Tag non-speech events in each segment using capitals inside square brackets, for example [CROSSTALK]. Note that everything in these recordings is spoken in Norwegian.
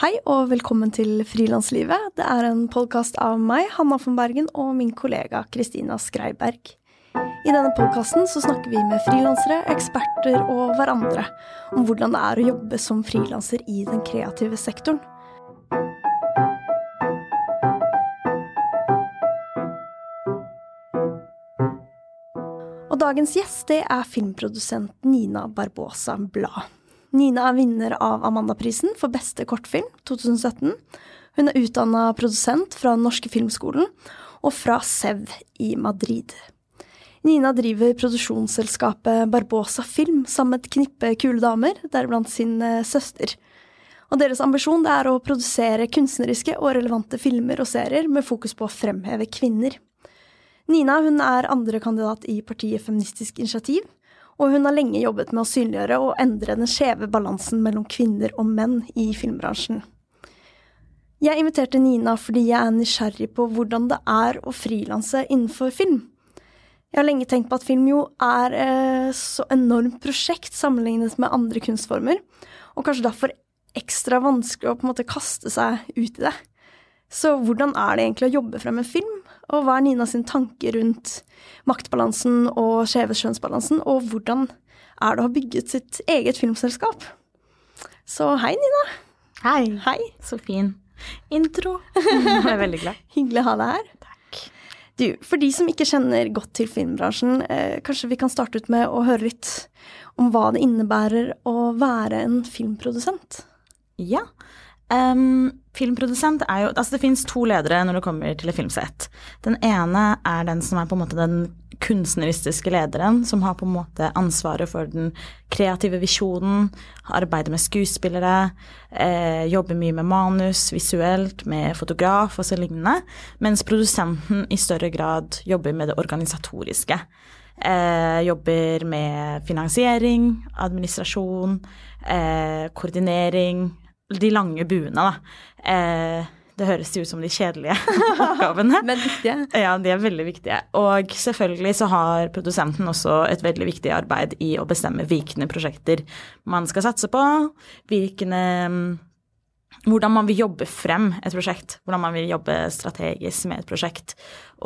Hei og velkommen til Frilanslivet. Det er en podkast av meg, Hanna von Bergen, og min kollega Kristina Skreiberg. I denne podkasten snakker vi med frilansere, eksperter og hverandre om hvordan det er å jobbe som frilanser i den kreative sektoren. Og dagens gjest det er filmprodusent Nina Barbosa Blad. Nina er vinner av Amandaprisen for beste kortfilm 2017. Hun er utdanna produsent fra Den norske filmskolen og fra SEV i Madrid. Nina driver produksjonsselskapet Barbosa Film sammen med et knippe kule damer, deriblant sin eh, søster. Og deres ambisjon er å produsere kunstneriske og relevante filmer og serier med fokus på å fremheve kvinner. Nina hun er andrekandidat i partiet Feministisk initiativ, og hun har lenge jobbet med å synliggjøre og endre den skjeve balansen mellom kvinner og menn i filmbransjen. Jeg inviterte Nina fordi jeg er nysgjerrig på hvordan det er å frilanse innenfor film. Jeg har lenge tenkt på at film jo er eh, så enormt prosjekt sammenlignet med andre kunstformer, og kanskje derfor ekstra vanskelig å på en måte kaste seg ut i det. Så hvordan er det egentlig å jobbe frem en film, og hva er Nina sin tanke rundt maktbalansen og skjeve kjønnsbalansen, og hvordan er det å ha bygget sitt eget filmselskap? Så hei, Nina. Hei. Hei. Så fin intro. [LAUGHS] Jeg er veldig glad. Hyggelig å ha deg her. Takk. Du, for de som ikke kjenner godt til filmbransjen, eh, kanskje vi kan starte ut med å høre litt om hva det innebærer å være en filmprodusent? Ja. Um, filmprodusent er jo Altså, det fins to ledere når det kommer til et filmsett. Den ene er den som er på en måte den kunstneristiske lederen, som har på en måte ansvaret for den kreative visjonen, arbeider med skuespillere, eh, jobber mye med manus, visuelt, med fotograf og så lignende, mens produsenten i større grad jobber med det organisatoriske. Eh, jobber med finansiering, administrasjon, eh, koordinering, de lange buene, da. Eh, det høres jo ut som de kjedelige [LAUGHS] oppgavene. Men viktige. Ja, de er veldig viktige. Og selvfølgelig så har produsenten også et veldig viktig arbeid i å bestemme hvilke prosjekter man skal satse på, hvilke hvordan man vil jobbe frem et prosjekt, hvordan man vil jobbe strategisk med et prosjekt.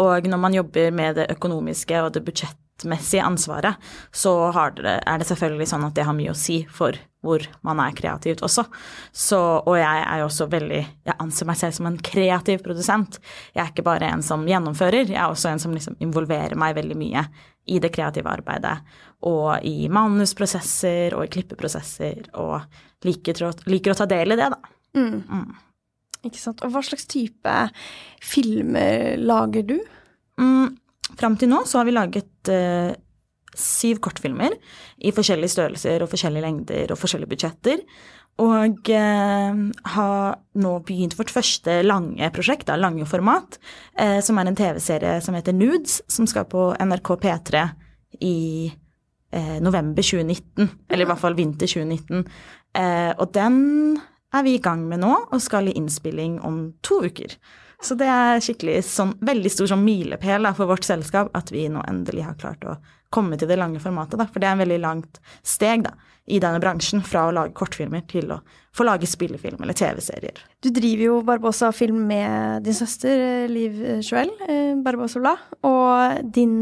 Og når man jobber med det økonomiske og det budsjettmessige ansvaret, så det, er det selvfølgelig sånn at det har mye å si for hvor man er kreativt også. Så, og jeg er jo også veldig Jeg anser meg selv som en kreativ produsent. Jeg er ikke bare en som gjennomfører, jeg er også en som liksom involverer meg veldig mye i det kreative arbeidet. Og i manusprosesser og i klippeprosesser, og liker, liker å ta del i det, da. Mm. Mm. Ikke sant. Og hva slags type filmer lager du? Mm, Fram til nå så har vi laget uh, syv kortfilmer i forskjellige størrelser og forskjellige lengder og forskjellige budsjetter. Og eh, har nå begynt vårt første lange prosjekt, da, lange format, eh, som er en TV-serie som heter Nudes, som skal på NRK P3 i november 2019. Eller i hvert fall vinter 2019. og den er vi i gang med nå, og skal i innspilling om to uker. Så det er skikkelig sånn, veldig stor sånn milepæl for vårt selskap at vi nå endelig har klart å komme til det lange formatet. Da. For det er en veldig langt steg da, i denne bransjen fra å lage kortfilmer til å få lage spillefilm eller TV-serier. Du driver jo Barbosa Film med din søster Liv Joel Barbosa Blad. Og din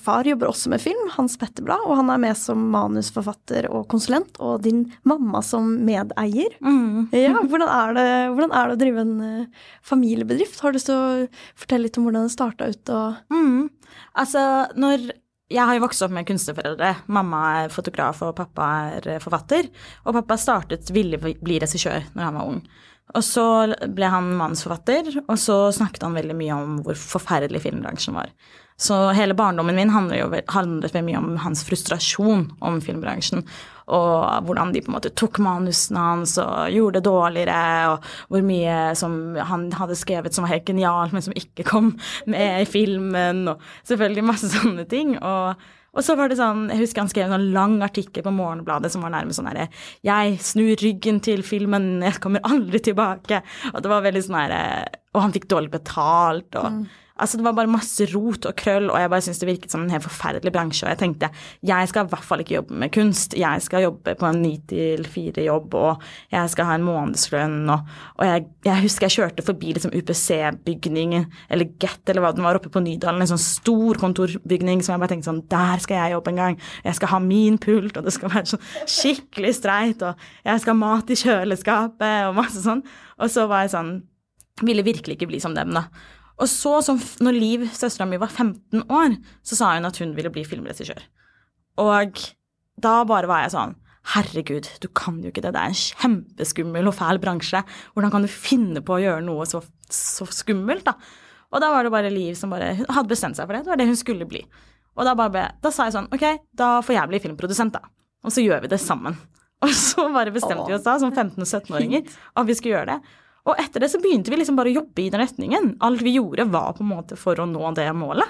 far jobber også med film, Hans Petter Blad, og han er med som manusforfatter og konsulent. Og din mamma som medeier. Mm. Ja, hvordan er, det, hvordan er, det, å drive en familiebedrift? Har du lyst til å fortelle litt om hvordan det starta ut? Og mm. Altså, når jeg har jo vokst opp med kunstnerforeldre. Mamma er fotograf, og pappa er forfatter. Og pappa startet ville bli regissør når han var ung. Og så ble han mannsforfatter, og så snakket han veldig mye om hvor forferdelig filmbransjen var. Så hele barndommen min handlet jo handlet mye om hans frustrasjon om filmbransjen. Og hvordan de på en måte tok manusene hans og gjorde det dårligere, og hvor mye som han hadde skrevet som var helt genialt, men som ikke kom med i filmen, og selvfølgelig masse sånne ting. og og så var det sånn, Jeg husker han skrev en lang artikkel på Morgenbladet som var nærmest sånn herre Jeg snur ryggen til filmen, jeg kommer aldri tilbake. Og det var veldig sånn herre Og han fikk dårlig betalt, og mm. Altså Det var bare masse rot og krøll, og jeg bare syntes det virket som en helt forferdelig bransje. Og jeg tenkte jeg skal i hvert fall ikke jobbe med kunst. Jeg skal jobbe på en ni til fire-jobb, og jeg skal ha en månedslønn. Og, og jeg, jeg, husker jeg kjørte forbi liksom UPC-bygningen, eller Get, eller hva den var, oppe på Nydalen. En sånn stor kontorbygning som jeg bare tenkte sånn Der skal jeg jobbe en gang. Jeg skal ha min pult, og det skal være sånn skikkelig streit, og jeg skal ha mat i kjøleskapet, og masse sånn. Og så var jeg sånn Ville virkelig ikke bli som dem, da. Og så, som når Liv, søstera mi, var 15 år, så sa hun at hun ville bli filmregissør. Og da bare var jeg sånn Herregud, du kan jo ikke det. Det er en kjempeskummel og fæl bransje. Hvordan kan du finne på å gjøre noe så, så skummelt, da? Og da var det bare Liv som bare Hun hadde bestemt seg for det. Det var det hun skulle bli. Og da, bare, da sa jeg sånn Ok, da får jeg bli filmprodusent, da. Og så gjør vi det sammen. [LAUGHS] Og så bare bestemte vi oss da, som 15- og 17-åringer, at vi skulle gjøre det. Og etter det så begynte vi liksom bare å jobbe i den retningen. Alt vi gjorde var på en måte for å nå det målet.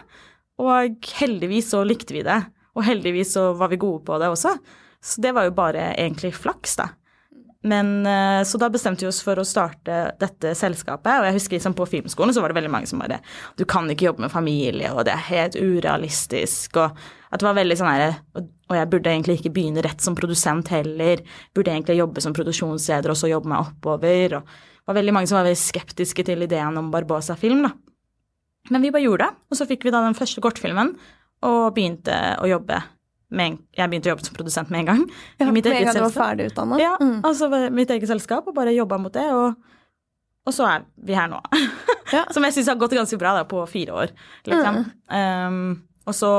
Og heldigvis så likte vi det. Og heldigvis så var vi gode på det også. Så det var jo bare egentlig flaks, da. Men eh, Så da bestemte vi oss for å starte dette selskapet. Og jeg husker liksom på filmskolen så var det veldig mange som bare Du kan ikke jobbe med familie, og det er helt urealistisk. Og at det var veldig sånn herre Og jeg burde egentlig ikke begynne rett som produsent heller. Burde egentlig jobbe som produksjonsleder og så jobbe meg oppover. og var veldig mange som var veldig skeptiske til ideen om Barbosa-film, da. Men vi bare gjorde det, og så fikk vi da den første kortfilmen og begynte å jobbe med, jeg begynte å jobbe som produsent med en gang. Ja, I mitt en eget gang selskap. ferdig utdanna? Ja, Mm. altså mitt eget selskap, og bare jobba mot det. Og, og så er vi her nå. Ja. [LAUGHS] Som jeg syns har gått ganske bra da, på fire år, liksom. Um, og så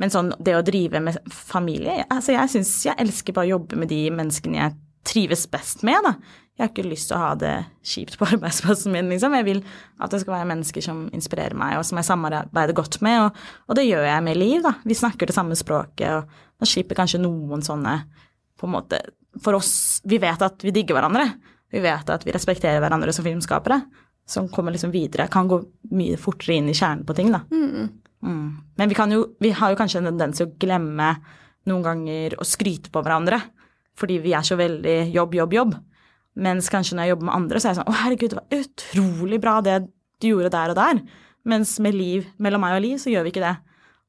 Men sånn det å drive med familie altså Jeg syns jeg elsker bare å jobbe med de menneskene jeg trives best med, da. Jeg har ikke lyst til å ha det kjipt på [LAUGHS] arbeidsplassen min, liksom. Jeg vil at det skal være mennesker som inspirerer meg, og som jeg samarbeider godt med, og, og det gjør jeg med Liv, da. Vi snakker det samme språket, og da slipper kanskje noen sånne på en måte For oss, vi vet at vi digger hverandre. Vi vet at vi respekterer hverandre som filmskapere. Som kommer liksom videre. Kan gå mye fortere inn i kjernen på ting, da. Mm. Mm. Men vi, jo, vi har jo kanskje en tendens til å glemme noen ganger å skryte på hverandre. Fordi vi er så veldig jobb, jobb, jobb. Mens kanskje når jeg jobber med andre, så er jeg sånn Å, herregud, det var utrolig bra det du gjorde der og der. Mens med Liv, mellom meg og Liv, så gjør vi ikke det.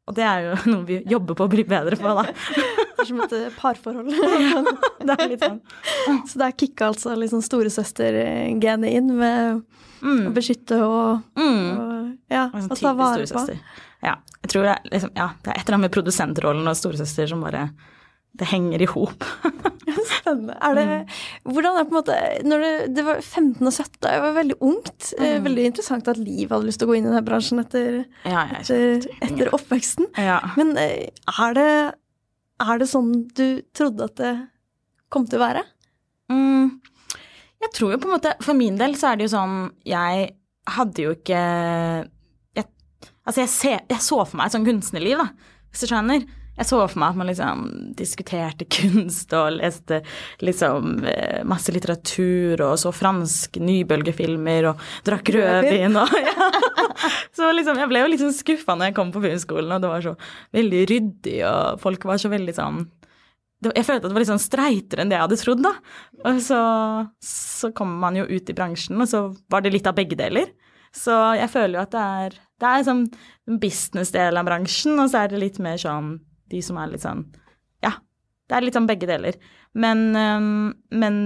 Og det er jo [LAUGHS] noe vi jobber på å bli bedre på, da. [LAUGHS] Det er som et eh, parforhold. [LAUGHS] Det er litt sånn. Så der kicka altså liksom storesøstergenet inn med å Mm. beskytte og, Mm. og ja, sånn og ta vare på. Ja, jeg tror det er, liksom, ja, det er et eller annet med produsentrollen og storesøster som bare Det henger i hop. [LAUGHS] Spennende. Er det, Mm. hvordan er på en måte når det, det var 15 og 17, det var veldig ungt. Eh, Mm. Veldig interessant at Liv hadde lyst til å gå inn i denne bransjen etter, Ja, etter, etter oppveksten. ja. Men eh, er det, er det sånn du trodde at det kom til å være? Mm, jeg tror jo på en måte For min del så er det jo sånn Jeg hadde jo ikke jeg, Altså, jeg, ser, jeg så for meg et sånn kunstnerliv, da, hvis du skjønner. Jeg så for meg at man liksom diskuterte [LAUGHS] kunst og leste liksom eh, masse litteratur og så fransk nybølgefilmer og drakk rødvin og [LAUGHS] ja. Så liksom, jeg ble jo litt sånn skuffa når jeg kom på filmskolen, og det var så veldig ryddig, og folk var så veldig sånn jeg følte at det var litt sånn streitere enn det jeg hadde trodd, da. Og så, så kommer man jo ut i bransjen, og så var det litt av begge deler. Så jeg føler jo at det er Det er sånn business-del av bransjen, og så er det litt mer sånn de som er litt sånn Ja, det er litt sånn begge deler. Men, øhm, men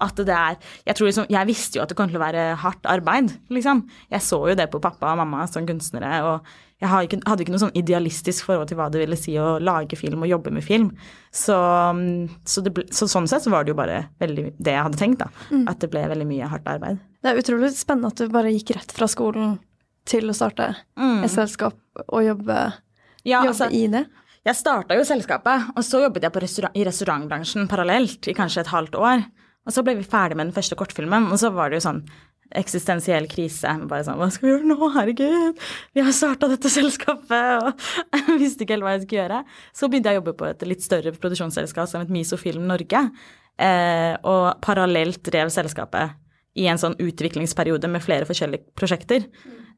at det er Jeg tror liksom Jeg visste jo at det kom til å være hardt arbeid, liksom. Jeg så jo det på pappa og mamma som kunstnere, og jeg hadde ikke noe sånn idealistisk forhold til hva det ville si å lage film og jobbe med film. Så, så, det ble, så sånn sett så var det jo bare veldig det jeg hadde tenkt, da. At det ble veldig mye hardt arbeid. Det er utrolig spennende at du bare gikk rett fra skolen til å starte Mm. et selskap og jobbe, Ja, jobbe altså, i det. Jeg starta jo selskapet, og så jobbet jeg restaurant, i restaurantbransjen parallelt i kanskje et halvt år. Og så ble vi ferdig med den første kortfilmen, og så var det jo sånn eksistensiell krise. Bare sånn Hva skal vi gjøre nå? Herregud, vi har starta dette selskapet, og [LAUGHS] jeg visste ikke helt hva jeg skulle gjøre. Så begynte jeg å jobbe på et litt større produksjonsselskap som het Misofilm Norge, eh, og parallelt drev selskapet i en sånn utviklingsperiode med flere forskjellige prosjekter.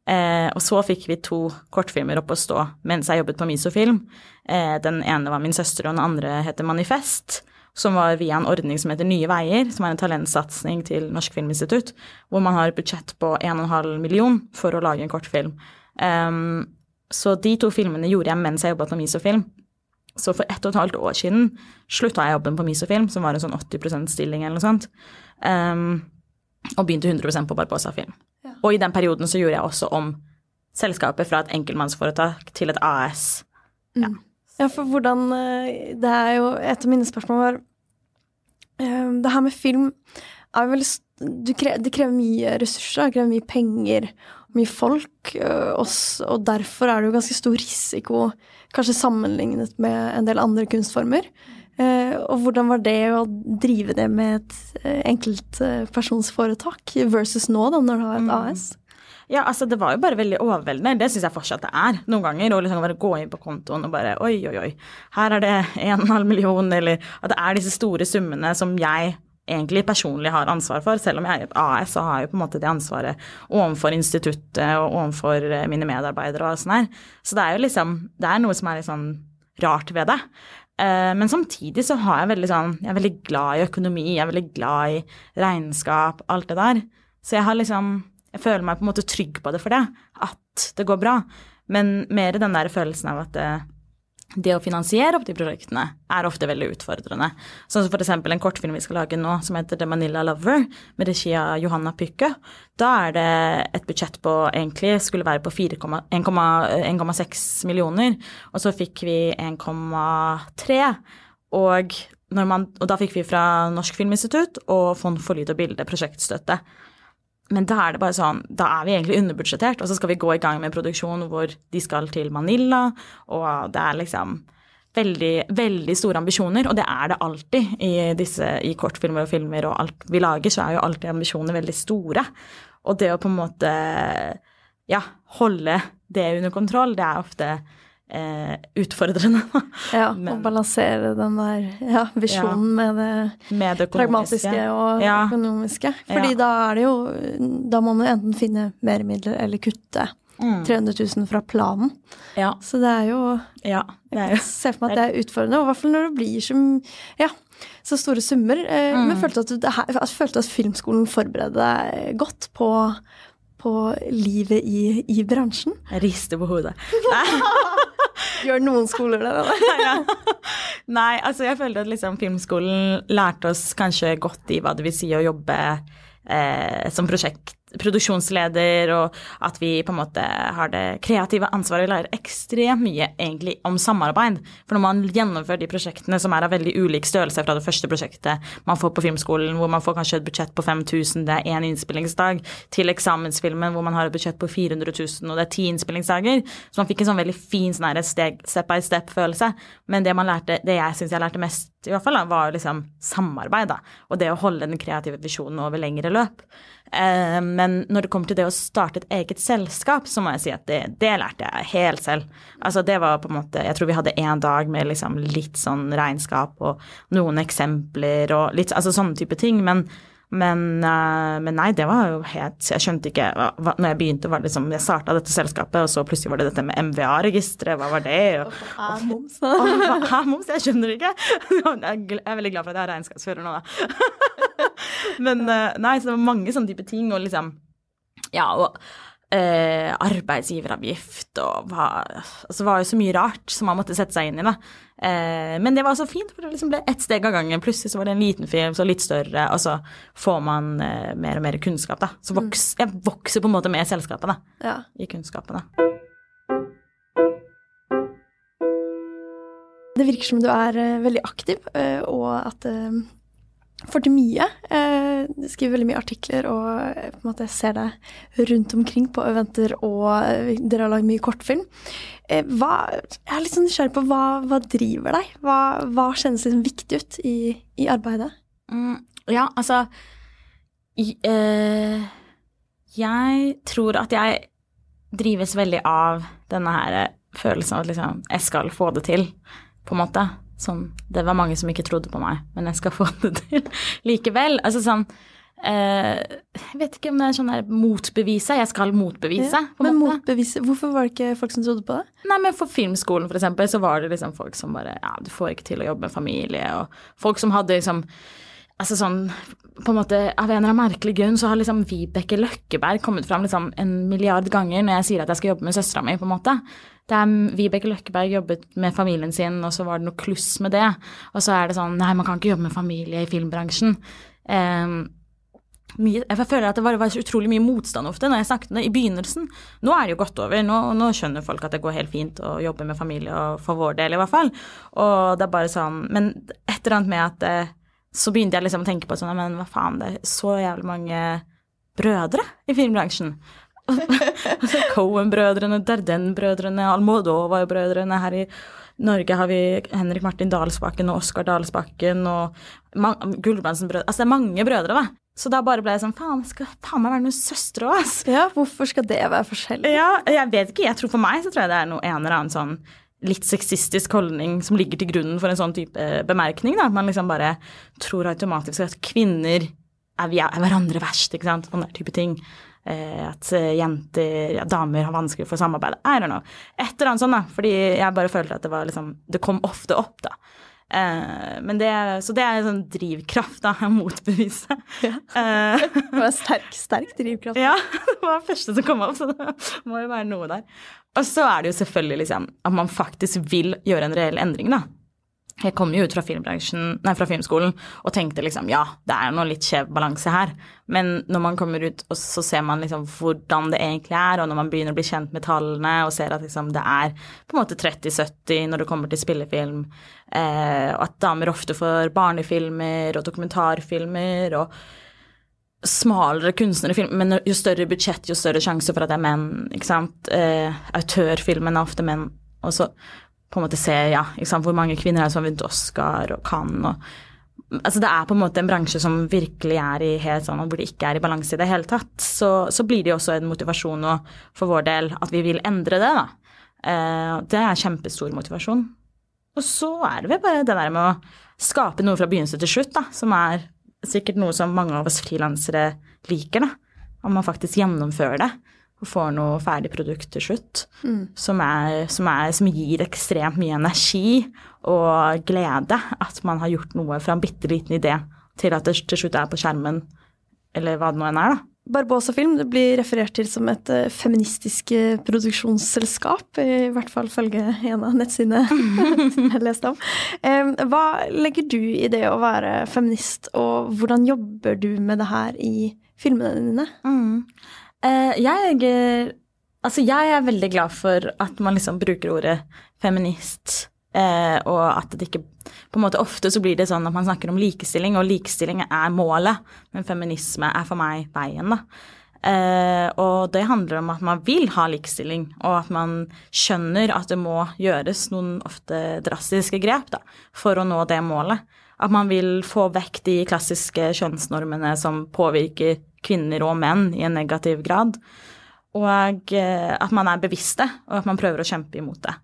Eh, og så fikk vi to kortfilmer opp å stå mens jeg jobbet på Misofilm. Eh, den ene var min søster, og den andre heter Manifest. Som var via en ordning som heter Nye Veier, som er en talentsatsing til Norsk Filminstitutt. Hvor man har et budsjett på 1,5 million for å lage en kortfilm. Um, så de to filmene gjorde jeg mens jeg jobba på Misofilm. Så for ett og et halvt år siden slutta jeg jobben på Misofilm, som var en sånn 80% stilling eller noe sånt, um, og begynte 100% på Barbosa Film. Ja. Og i den perioden så gjorde jeg også om selskapet fra et enkeltmannsforetak til et AS. Ja. Mm. ja, for hvordan eh, Det er jo Et av mine spørsmål var um, Det her med film er veldig Det krever mye ressurser, det krever mye penger mye folk, eh, og derfor er det jo ganske stor risiko, kanskje sammenlignet med en del andre kunstformer. Eh, og hvordan var det å drive det med et eh, enkeltpersonsforetak versus nå, da, når du har et mm. AS? Ja, altså det var jo bare veldig overveldende. Det syns jeg fortsatt det er noen ganger. Å liksom bare gå inn på kontoen og bare oi, oi, oi, her er det en og en halv million, eller at det er disse store summene som jeg egentlig personlig har ansvar for. Selv om jeg er et AS, så har jeg jo på en måte det ansvaret overfor instituttet og overfor eh, mine medarbeidere og sånn her. Så det er jo liksom Det er noe som er litt sånn rart ved det. Eh, men samtidig så har jeg veldig sånn Jeg er veldig glad i økonomi, jeg er veldig glad i regnskap, alt det der. Så jeg har liksom Jeg føler meg på en måte trygg på det for det, at det går bra. Men mer den der følelsen av at eh, det å finansiere opp de prosjektene er ofte veldig utfordrende. Sånn som f.eks. en kortfilm vi skal lage nå som heter The Manila Lover, med regi av Johanna Pykke. Da er det et budsjett på egentlig skulle være på 1,6 millioner, og så fikk vi 1,3. Og, og da fikk vi fra Norsk Filminstitutt og Fond for lyd og bilde prosjektstøtte. Men da er det bare sånn, da er vi egentlig underbudsjettert, og så skal vi gå i gang med produksjon hvor de skal til Manila, og det er liksom veldig, veldig store ambisjoner, og det er det alltid i disse i kortfilmer og filmer og alt vi lager, så er jo alltid ambisjoner veldig store. Og det å på en måte ja, holde det under kontroll, det er ofte eh, utfordrende. ja, å balansere den der ja, visjonen ja, med, det med det pragmatiske og ja. økonomiske. Fordi da er det jo Da må man enten finne mer midler eller kutte. Mm. 300 000 fra planen. Ja. Så det er jo Ja. Det er jo Jeg ser for meg at det er utfordrende, og i hvert fall når det blir så Ja, så store summer. Eh, mm. Men følte at, du, jeg følte at filmskolen forberedte deg godt på, på livet i, i bransjen. Jeg rister på hodet. [LAUGHS] [LAUGHS] Gjør noen skoler det? [LAUGHS] ja. Nei, altså jeg føler at liksom filmskolen lærte oss kanskje godt i hva det vil si å jobbe eh, som prosjekt produksjonsleder, og at vi på en måte har det kreative ansvaret. Vi lærer ekstremt mye egentlig om samarbeid. For når man gjennomfører de prosjektene som er av veldig ulik størrelse fra det første prosjektet man får på filmskolen, hvor man får kanskje et budsjett på 5000, det er én innspillingsdag, til eksamensfilmen hvor man har et budsjett på 400 000, og det er ti innspillingsdager. Så man fikk en sånn veldig fin sånn steg, step by step-følelse. Men det man lærte, det jeg syns jeg lærte mest, i hvert fall, da, var liksom samarbeid, da. Og det å holde den kreative visjonen over lengre løp. Eh, men når det kommer til det å starte et eget selskap, så må jeg si at det, det lærte jeg helt selv. Altså det var på en måte Jeg tror vi hadde én dag med liksom litt sånn regnskap og noen eksempler og litt Altså sånne type ting. Men, men, uh, men, nei, det var jo helt Jeg skjønte ikke hva, Når jeg begynte, var det liksom Jeg starta dette selskapet, og så plutselig var det dette med MVA-registeret. Hva var det? Og, og, moms. er moms? Jeg skjønner ikke. [LAUGHS] Jeg er veldig glad for at jeg har regnskapsfører nå, da. [LAUGHS] Men eh, nei, så det var mange sånne type ting, og liksom Ja, og eh, arbeidsgiveravgift og hva Altså det var jo så mye rart som man måtte sette seg inn i, da. Eh, men det var så fint, for det liksom ble ett steg av gangen. Plutselig så var det en liten film, så litt større, og så får man eh, mer og mer kunnskap, da. Så voks, mm. jeg vokser på en måte med selskapet, da. Ja. I kunnskapene. Det virker som du er uh, veldig aktiv, uh, og at får til mye. Jeg skriver veldig mye artikler og eh, på en måte ser det rundt omkring på eventer, og eh, dere har lagd mye kortfilm. Eh, hva, jeg er litt sånn nysgjerrig på hva, hva driver deg? Hva, hva kjennes liksom viktig ut i, i arbeidet? Mm, ja, altså i, øh, Jeg tror at jeg drives veldig av denne her følelsen av at liksom, jeg skal få det til, på en måte. Sånn, det var mange som ikke trodde på meg, men jeg skal få det til [LAUGHS] likevel. Altså sånn eh, Jeg vet ikke om det er sånn der motbevise. Jeg skal motbevise. Ja, men motbevise, Hvorfor var det ikke folk som trodde på det? Nei, men For filmskolen, for eksempel, så var det liksom folk som bare Ja, du får ikke til å jobbe med familie, og folk som hadde liksom Altså sånn på en måte, Av en eller annen merkelig grunn så har liksom Vibeke Løkkeberg kommet fram liksom en milliard ganger når jeg sier at jeg skal jobbe med søstera mi, på en måte. Det er Vibeke Løkkeberg jobbet med familien sin, og så var det noe kluss med det. Og så er det sånn Nei, man kan ikke jobbe med familie i filmbransjen. Um, mye, jeg føler at det var, var, utrolig mye motstand ofte når jeg snakket om det i begynnelsen. Nå er det jo gått over. Nå, nå, skjønner folk at det går helt fint å jobbe med familie, og for vår del i hvert fall. Og det er bare sånn Men et eller annet med at eh, så begynte jeg liksom å tenke på sånn Men hva faen, det er så jævlig mange brødre i filmbransjen. [LAUGHS] altså Cohen-brødrene, Darden-brødrene, Almodovar-brødrene. Her i Norge har vi Henrik Martin Dalsbakken og Oskar Dalsbakken og Gulbrandsen-brødre. Altså det er mange brødre, da. Så da bare ble jeg sånn Faen, skal faen meg være noen søstre òg, ass. Ja, hvorfor skal det være forskjellig? Ja, jeg vet ikke. Jeg tror For meg så tror jeg det er noe en eller annen sånn litt sexistisk holdning som ligger til grunnen for en sånn type eh, bemerkning. Da. At man liksom bare tror automatisk at kvinner er, er hverandre verst, ikke sant. Sånne type ting. Eh, at eh, jenter, ja, damer har vanskelig for å samarbeide. I don't know. Et eller annet sånt, da. Fordi jeg bare følte at det var liksom Det kom ofte opp, da. Uh, men det, så det er en sånn drivkraft, da, [LAUGHS] Jeg motbevise. Ja. Uh, [LAUGHS] det var en sterk, sterk drivkraft. [LAUGHS] Ja, det var det første som kom opp, så det må jo være noe der. Og så er det jo selvfølgelig liksom at man faktisk vil gjøre en reell endring, da. Jeg kom jo ut fra, nei, fra filmskolen og tenkte liksom ja, det er noe litt skjev balanse her. Men når man kommer ut og så ser man liksom hvordan det egentlig er, og når man begynner å bli kjent med tallene og ser at liksom det er på en måte 30-70 når det kommer til spillefilm, eh, og at damer ofte får barnefilmer og dokumentarfilmer og smalere kunstnerfilm, men jo større budsjett, jo større sjanse for at det er menn. ikke sant? Eh, autørfilmen er ofte menn. Og så på en måte se ja, hvor mange kvinner er det som har vunnet Oscar og Cannes og Altså det er på en måte en bransje som virkelig er i helt sånn, hvor det ikke er i balanse i det hele tatt. Så, så blir det jo også en motivasjon for vår del at vi vil endre det, da. Eh, det er kjempestor motivasjon. Og så er det vel bare det der med å skape noe fra begynnelse til slutt, da, som er sikkert noe som mange av oss frilansere liker, da. Om man faktisk gjennomfører det og får noe ferdig produkt til slutt mm. som, er, som, er, som, gir ekstremt mye energi og glede. At man har gjort noe fra en bitte liten idé til at det til slutt er på skjermen, eller hva det nå enn er, da. Barbosa Film blir referert til som et uh, feministisk uh, produksjonsselskap, i hvert fall følge en av nettsidene [LAUGHS] jeg leste om. Hva legger du i det å være feminist, og hvordan jobber du med det her i filmene dine? Mm. Uh, jeg, altså jeg er veldig glad for at man liksom bruker ordet feminist Eh, og at det ikke På en måte ofte så blir det sånn at man snakker om likestilling, og likestilling er målet, men feminisme er for meg veien, da. Eh, og det handler om at man vil ha likestilling, og at man skjønner at det må gjøres noen ofte drastiske grep da, for å nå det målet. At man vil få vekk de klassiske kjønnsnormene som påvirker kvinner og menn i en negativ grad. Og eh, at man er bevisste, og at man prøver å kjempe imot det.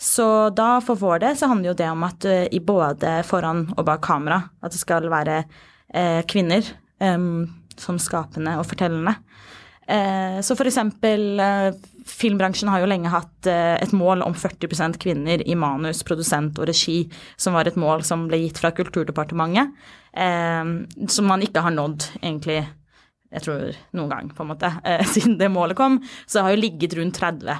Så da for vår del så handler jo det om at uh, i både foran og bak kamera at det skal være eh, kvinner eh, som skapende og fortellende. Eh, så for eksempel filmbransjen har jo lenge hatt et mål om 40% kvinner i manus, produsent og regi, som var et mål som ble gitt fra Kulturdepartementet, som man ikke har nådd egentlig jeg tror noen gang, på en måte, [LAUGHS] siden det målet kom, så har jo ligget rundt 30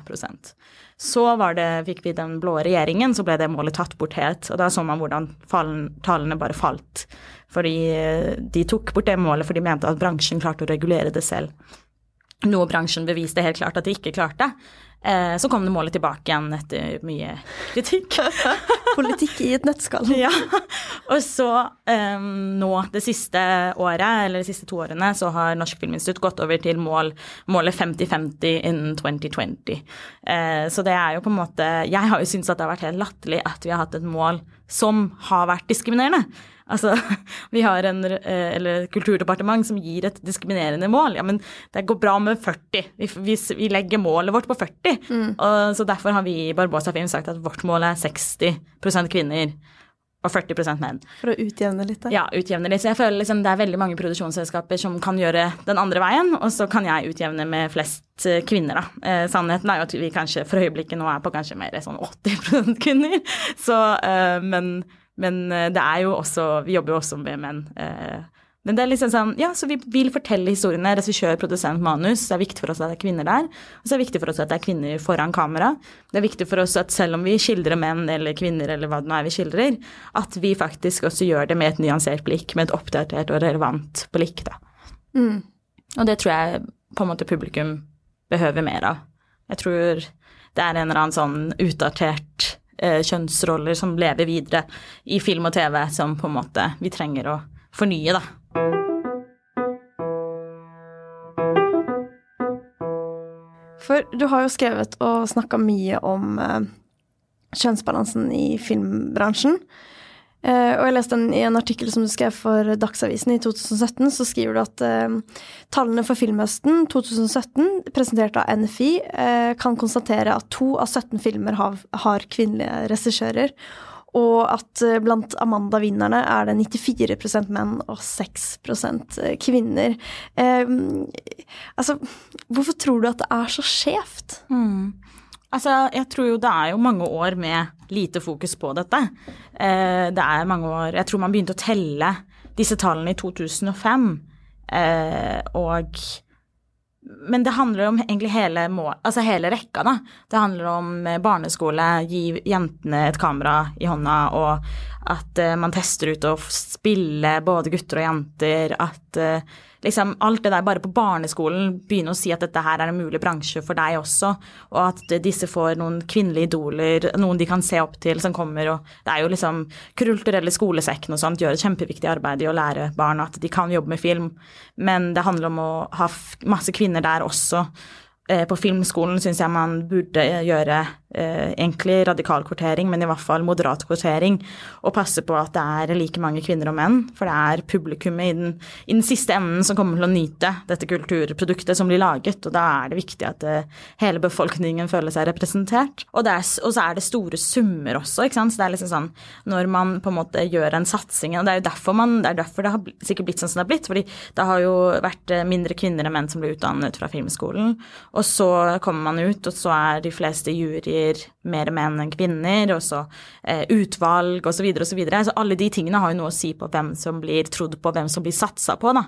så det, fikk vi den blå regjeringen, så ble det målet tatt bort helt. Og da så man hvordan tallene bare falt. Fordi eh, de tok bort det målet for de mente at bransjen klarte å regulere det selv. Noe bransjen beviste helt klart at de ikke klarte. Eh, så kom det målet tilbake igjen etter mye kritikk. [LAUGHS] Politikk i et nøttskall. ja. Og så um, nå det siste året, eller de siste to årene, så har Norsk Filminstitutt gått over til mål, målet 50-50 innen 2020. Eh, så det er jo på en måte Jeg har jo syntes at det har vært helt latterlig at vi har hatt et mål som har vært diskriminerende. Altså, [LAUGHS] vi har en eller kulturdepartement som gir et diskriminerende mål. Ja, men det går bra med 40. Vi, vi legger målet vårt på 40. Mm. Og, så derfor har vi i Barbosa Film sagt at vårt mål er 60% kvinner og 40 menn. For å utjevne litt? Da. Ja, utjevne litt. Så jeg føler liksom det er veldig mange produksjonsselskaper som kan gjøre den andre veien, og så kan jeg utjevne med flest eh, kvinner, da. Eh, sannheten er jo at vi kanskje for øyeblikket nå er på kanskje mer sånn 80% kvinner. [LAUGHS] Så, eh, men Men eh, det er jo også Vi jobber jo også med menn. Eh, men det er liksom sånn, ja, så vi vil fortelle historiene. Regissør, produsent, manus. Det er viktig for oss at det er kvinner der. Og så er det viktig for oss at det er kvinner foran kamera. Det er viktig for oss at selv om vi skildrer menn eller kvinner eller hva det nå er vi skildrer, at vi faktisk også gjør det med et nyansert blikk, med et oppdatert og relevant blikk, da. Mm. Og det tror jeg på en måte publikum behøver mer av. Jeg tror det er en eller annen sånn utdatert kjønnsroller som lever videre i film og TV, som på en måte vi trenger å fornye, da. For du har jo skrevet og snakka mye om eh, kjønnsbalansen i filmbransjen. Eh, og jeg leste en, i en artikkel som du skrev for Dagsavisen i 2017, så skriver du at uh, tallene for filmhøsten 2017, presentert av NFI, uh, kan konstatere at to av 17 filmer har, har kvinnelige regissører. Og at eh, blant Amanda-vinnerne er det 94% menn og 6 kvinner. Eh, altså, hvorfor tror du at det er så skjevt? Mm. Altså, jeg tror jo det er jo mange år med lite fokus på dette. Eh, det er mange år Jeg tror man begynte å telle disse tallene i 2005, eh, og men det handler om egentlig hele, mål, altså hele rekka, da. Det handler om eh, barneskole, gi jentene et kamera i hånda, og at man tester ut å spille både gutter og jenter. At liksom alt det der bare på barneskolen begynner å si at dette her er en mulig bransje for deg også, og at disse får noen kvinnelige idoler, noen de kan se opp til som kommer, og det er jo liksom kulturelle skolesekken og sånt gjør et kjempeviktig arbeid i å lære barn at de kan jobbe med film, men det handler om å ha masse kvinner der også. På filmskolen syns jeg man burde gjøre eh, egentlig radikal kvotering, men i hvert fall moderat kvotering, og passe på at det er like mange kvinner og menn, for det er publikummet i den, i den siste enden som kommer til å nyte dette kulturproduktet som blir laget, og da er det viktig at det, hele befolkningen føler seg representert. Og, er, og, så er det store summer også, ikke sant. Så det er liksom sånn når man på en måte gjør en satsing, og det er jo derfor, man, det, er derfor det har sikkert blitt sånn som det har blitt, fordi det har jo vært eh, mindre kvinner enn menn som blir utdannet fra filmskolen, og så kommer man ut, og så er de fleste juryer blir mer menn enn kvinner, og så eh, utvalg osv. osv. Så, videre, og så, så alle de tingene har jo noe å si på hvem som blir trodd på, hvem som blir satsa på, da.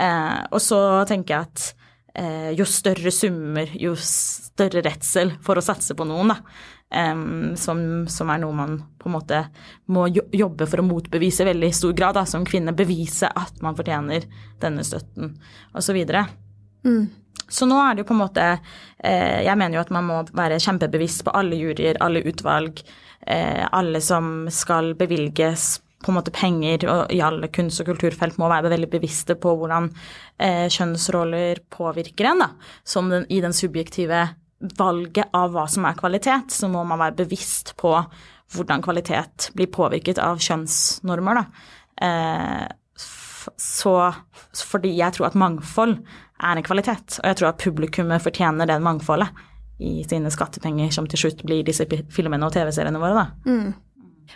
Eh, og så tenker jeg at eh, jo større summer, jo større redsel for å satse på noen, da. Um, som, som, er noe man på en måte må jobbe for å motbevise i veldig stor grad. Da, som kvinne bevise at man fortjener denne støtten, osv. Mm. Så nå er det jo på en måte eh, Jeg mener jo at man må være kjempebevisst på alle juryer, alle utvalg, eh, alle som skal bevilges på en måte penger og i alle kunst- og kulturfelt må være veldig bevisste på hvordan eh, kjønnsroller påvirker en. da. Som den, i den subjektive valget av hva som er kvalitet, så må man være bevisst på hvordan kvalitet blir påvirket av kjønnsnormer. da. Eh, så fordi jeg tror at mangfold er en kvalitet. Og jeg tror at publikummet fortjener det mangfoldet i sine skattepenger, som til slutt blir disse filmene og TV-seriene våre, da. Mm.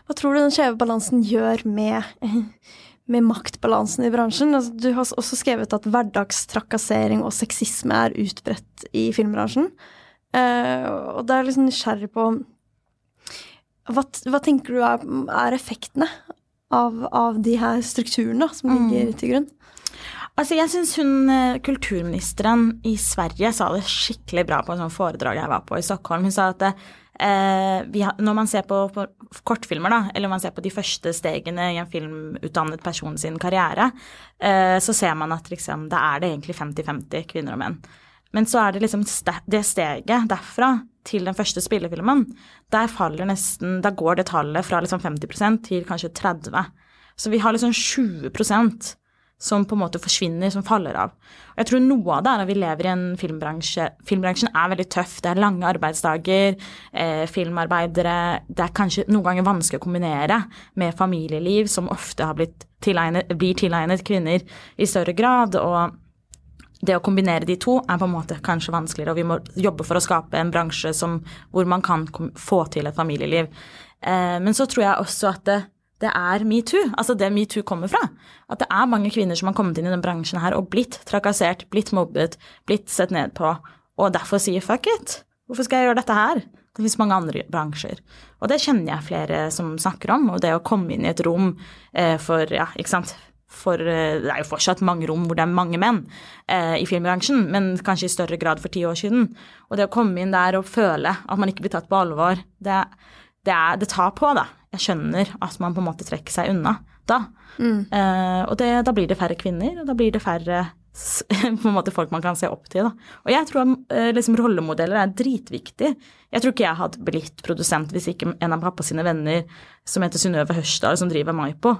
Hva tror du den skjeve balansen gjør med, [LAUGHS] med maktbalansen i bransjen? Altså, du har også skrevet at hverdagstrakassering og sexisme er utbredt i filmbransjen. Uh, og da er jeg liksom nysgjerrig på hva, hva, tenker du er, er effektene av, av, de her strukturene som mm. ligger mm. til grunn? Altså, jeg syns hun eh, kulturministeren i Sverige sa det skikkelig bra på en sånn foredrag jeg var på i Stockholm. Hun sa at eh, har, når man ser på, på, kortfilmer, da, eller man ser på de første stegene i en filmutdannet person sin karriere, eh, så ser man at liksom, da er det egentlig 50-50 kvinner og menn. Men så er det liksom det steget derfra til den første spillefilmen, der faller nesten Da går det tallet fra liksom 50% til kanskje 30 Så vi har liksom 20 som på en måte forsvinner, som faller av. Og jeg tror noe av det er at vi lever i en filmbransje Filmbransjen er veldig tøff. Det er lange arbeidsdager, eh, filmarbeidere Det er kanskje noen ganger vanskelig å kombinere med familieliv, som ofte tilegnet, blir tilegnet kvinner i større grad. og det å kombinere de to er på en måte kanskje vanskeligere, og vi må jobbe for å skape en bransje som, hvor man kan få til et familieliv. Eh, men så tror jeg også at det, det er metoo, altså det metoo kommer fra. At det er mange kvinner som har kommet inn i den bransjen her og blitt trakassert, blitt mobbet, blitt sett ned på, og derfor sier fuck it. Hvorfor skal jeg gjøre dette her? Det fins mange andre bransjer. Og det kjenner jeg flere som snakker om. Og det å komme inn i et rom eh, for ja, ikke sant for eh, Det er jo fortsatt mange rom hvor det er mange menn eh, i filmbransjen, men kanskje i større grad for ti år siden. Og det å komme inn der og føle at man ikke blir tatt på alvor, det, det, er, det tar på, da. Jeg skjønner at man på en måte trekker seg unna da. Mm. Eh, og det, da blir det færre kvinner, og da blir det færre [LAUGHS] på en måte folk man kan se opp til. Da. Og jeg tror eh, liksom, rollemodeller er dritviktig. Jeg tror ikke jeg hadde blitt produsent hvis ikke en av pappa sine venner som heter Synnøve Hørsdal, som driver Maipo,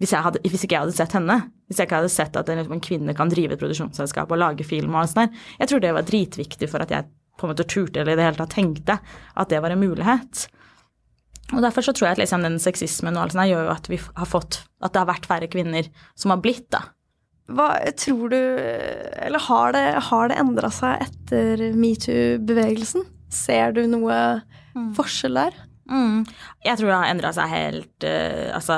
hvis, hadde, hvis, ikke jeg hadde sett henne. Hvis jeg ikke hadde sett at en, liksom, en kvinne kan drive et produksjonsselskap og lage film og alt sånt der. Jeg tror det var dritviktig for at jeg på en måte turte eller i det hele tatt tenkte at det var en mulighet. Og Derfor så tror jeg at liksom den sexismen og alt sånt gjør jo at vi har fått At det har vært færre kvinner som har blitt, da. Hva tror du Eller har det, har det endra seg etter metoo-bevegelsen? Ser du noe mm. forskjell der? Mm. Jeg tror det har endra seg helt uh, Altså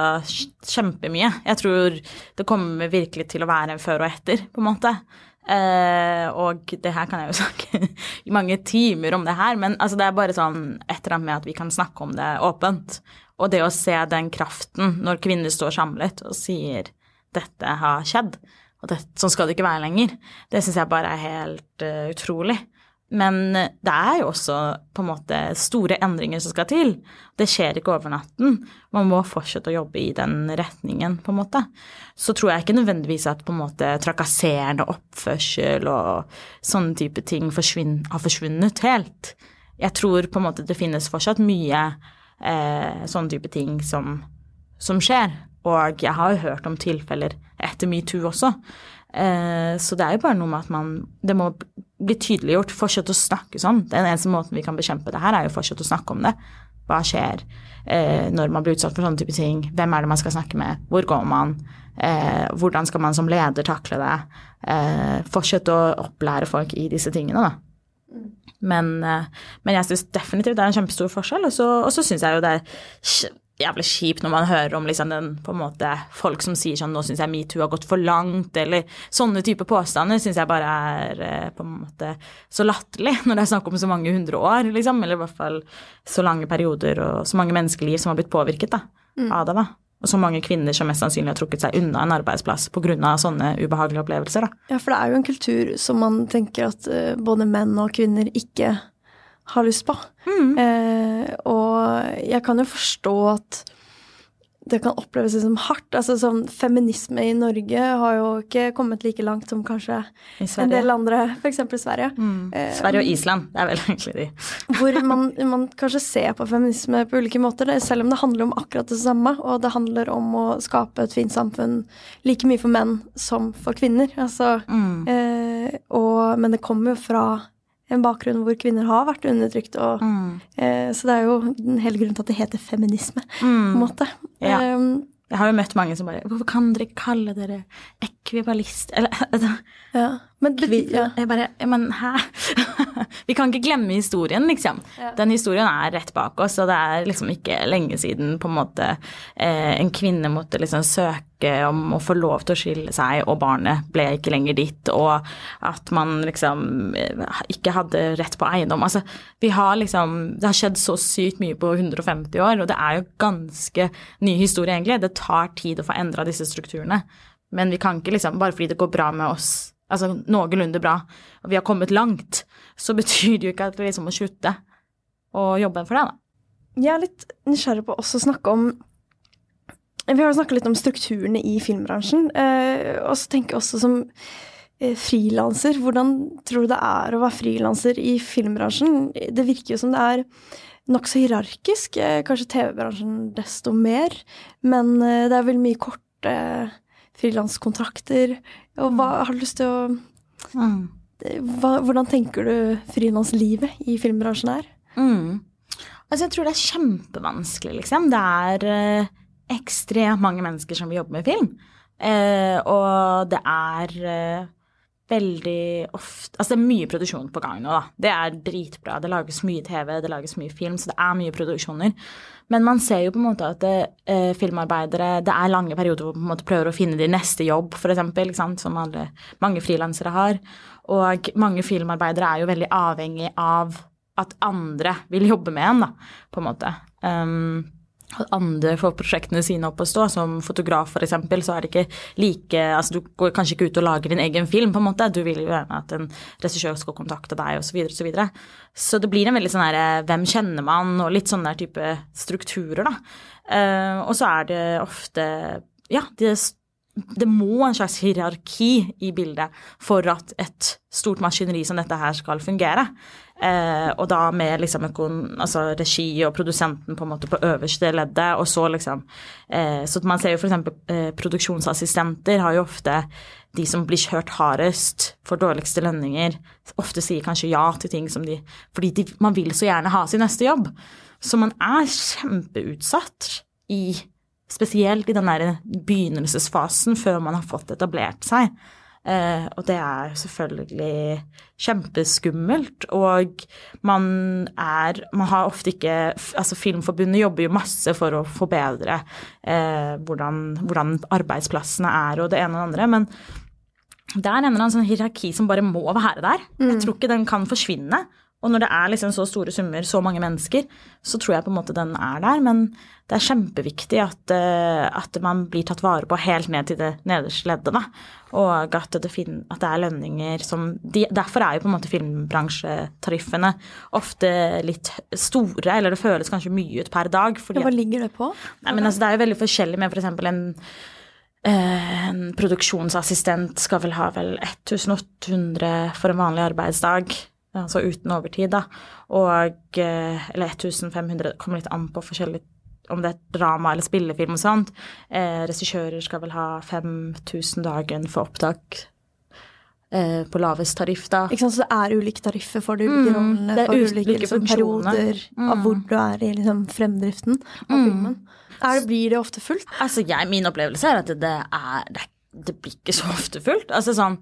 kjempemye. Jeg tror det kommer virkelig til å være en før og etter, på en måte. Uh, og det her kan jeg jo [LAUGHS] snakke i mange timer om det her, men altså, det er bare sånn et eller annet med at vi kan snakke om det åpent. Og det å se den kraften når kvinner står samlet og sier 'dette har skjedd', og det, sånn skal det ikke være lenger, det syns jeg bare er helt uh, utrolig. Men det er jo også på en måte store endringer som skal til. Det skjer ikke over natten. Man må fortsette å jobbe i den retningen, på en måte. Så tror jeg ikke nødvendigvis at på en måte trakasserende oppførsel og sånne type ting har forsvunnet helt. Jeg tror på en måte det finnes fortsatt mye eh, sånne type ting som, som skjer. Og jeg har jo hørt om tilfeller etter metoo også. Eh, så det er jo bare noe med at man Det må bli tydeliggjort. Fortsette å snakke sånn. Den eneste måten vi kan bekjempe det her, er jo fortsette å snakke om det. Hva skjer eh, når man blir utsatt for sånne type ting? Hvem er det man skal snakke med? Hvor går man? Eh, hvordan skal man som leder takle det? Eh, fortsette å opplære folk i disse tingene, da. Men, eh, men jeg syns definitivt det er en kjempestor forskjell. Og så, og så syns jeg jo det er jævlig kjipt når man hører om liksom den, måte, folk som sier sånn 'nå syns jeg metoo har gått for langt', eller sånne type påstander syns jeg bare er eh, på en måte så latterlig [LAUGHS] når det er snakk om så mange hundre år, liksom, eller i hvert fall så lange perioder og så mange menneskeliv som har blitt påvirket da, mm. av det. da. Og så mange kvinner som mest sannsynlig har trukket seg unna en arbeidsplass pga. sånne ubehagelige opplevelser. da. Ja, for det er jo en kultur som man tenker at uh, både menn og kvinner ikke har lyst på. Mm. Eh, og jeg kan jo forstå at det kan oppleves som hardt. Altså sånn Feminisme i Norge har jo ikke kommet like langt som kanskje en del andre, f.eks. Sverige. Mm. Eh, Sverige og Island, det er vel egentlig de. [LAUGHS] hvor man, man, kanskje ser på feminisme på ulike måter, selv om det handler om akkurat det samme. Og det handler om å skape et fint samfunn like mye for menn som for kvinner. Altså, mm. eh, og, men det kommer jo fra en bakgrunn hvor kvinner har vært undertrykt. Og, mm. eh, så det er jo hele grunnen til at det heter feminisme, mm. på en måte. Ja. Um, jeg har jo møtt mange som bare Hvorfor kan dere kalle dere ekvivalist Eller [LAUGHS] altså, ja. Men, ja. Jeg bare Men hæ? [LAUGHS] Vi kan ikke glemme historien, liksom. Ja. Den historien er rett bak oss, og det er liksom ikke lenge siden på en måte eh, en kvinne måtte liksom søke om å få lov til å skille seg, og barnet ble ikke lenger ditt, og at man liksom eh, ikke hadde rett på eiendom. Altså, vi har liksom Det har skjedd så sykt mye på 150 år, og det er jo ganske ny historie, egentlig. Det tar tid å få endra disse strukturene. Men vi kan ikke liksom, bare fordi det går bra med oss altså noenlunde bra, og vi har kommet langt, så [LAUGHS] betyr det jo ikke at vi liksom må slutte å jobbe for det, da. Jeg er litt nysgjerrig på også å snakke om Vi har jo snakket litt om strukturene i filmbransjen, eh, og så tenker jeg også som eh, frilanser. Hvordan tror du det er å være frilanser i filmbransjen? Det virker jo som det er nokså hierarkisk. Eh, kanskje TV-bransjen desto mer. Men det er vel mye korte frilanskontrakter. Og hva har du lyst til å mm. hva, Hvordan tenker du frilanslivet i filmbransjen er? Mm. Altså, jeg tror det er kjempevanskelig, liksom. Det er eh, ekstremt mange mennesker som vil jobbe med film. Eh, og det er eh, veldig ofte Altså det er mye produksjon på gang nå, da. Det er dritbra. Det lages mye TV, det lages mye film, så det er mye produksjoner. Men man ser jo på en måte at det, eh, filmarbeidere Det er lange perioder hvor man på en måte prøver å finne din neste jobb, f.eks., som alle, mange frilansere har. Og mange filmarbeidere er jo veldig avhengig av at andre vil jobbe med en, da, på en måte. Um, andre får prosjektene sine opp å stå. Som fotograf, f.eks., så er det ikke like Altså, du går kanskje ikke ut og lager din egen film, på en måte. Du vil jo gjerne at en regissør skal kontakte deg, osv., osv. Så, videre, og så, så det blir en veldig sånn herre Hvem kjenner man? Og litt sånne type strukturer, da. Uh, og så er det ofte Ja, det det må en slags hierarki i bildet for at et stort maskineri som dette her skal fungere. Eh, og da med liksom altså regi og produsenten på en måte på øverste leddet, og så liksom eh, Så man ser jo f.eks. Eh, produksjonsassistenter har jo ofte de som blir kjørt hardest for dårligste lønninger, ofte sier kanskje ja til ting som de Fordi de, man vil så gjerne ha sin neste jobb. Så man er kjempeutsatt i Spesielt i den der begynnelsesfasen før man har fått etablert seg. Uh, og det er selvfølgelig kjempeskummelt. Og man er Man har ofte ikke Altså, Filmforbundet jobber jo masse for å forbedre uh, hvordan, hvordan, arbeidsplassene er og det ene og det andre. Men det er en eller annen sånn hierarki som bare må være der. Mm. Jeg tror ikke den kan forsvinne. Og når det er liksom så store summer, så mange mennesker, så tror jeg på en måte den er der. Men det er kjempeviktig at, uh, at man blir tatt vare på helt ned til det nederste leddet. Da. Og at det, finner, at det, er lønninger som de, Derfor er jo på en måte filmbransjetariffene ofte litt store, eller det føles kanskje mye ut per dag. Fordi, ja, hva ligger det på? Nei, men altså, Det er jo veldig forskjellig med f.eks. For en eh, en produksjonsassistent skal vel ha vel 1800 for en vanlig arbeidsdag altså uten overtid, da. Og eh, Eller 1500, det kommer litt an på forskjellig om det er drama eller spillefilm og sånt. Eh, Regissører skal vel ha 5000 dagen for opptak eh, på lavest tariff, da. Ikke sant, Så det er ulike tariffer for de ulike mm, rollene, for ulike, ulike liksom, perioder mm. av hvor du er i liksom, fremdriften av mm. filmen. Det, blir det ofte fullt? Altså, jeg, Min opplevelse er at det er, det er det blir ikke så ofte fullt. Altså sånn,